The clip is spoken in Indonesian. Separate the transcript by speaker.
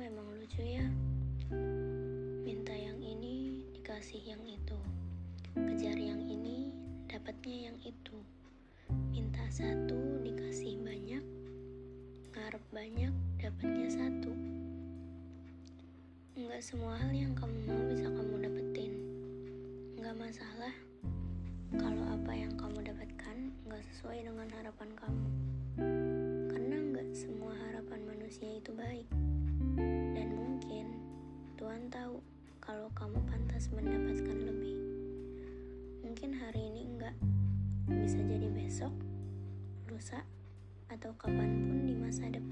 Speaker 1: emang lucu ya. Minta yang ini dikasih yang itu. Kejar yang ini dapatnya yang itu. Minta satu dikasih banyak. Ngarep banyak dapatnya satu. Enggak semua hal yang kamu mau bisa kamu dapetin. Enggak masalah. Kalau apa yang kamu dapatkan Enggak sesuai dengan harapan kamu. Karena enggak semua harapan manusia itu baik. Tahu kalau kamu pantas mendapatkan lebih. Mungkin hari ini enggak, bisa jadi besok, lusa, atau kapan pun di masa depan.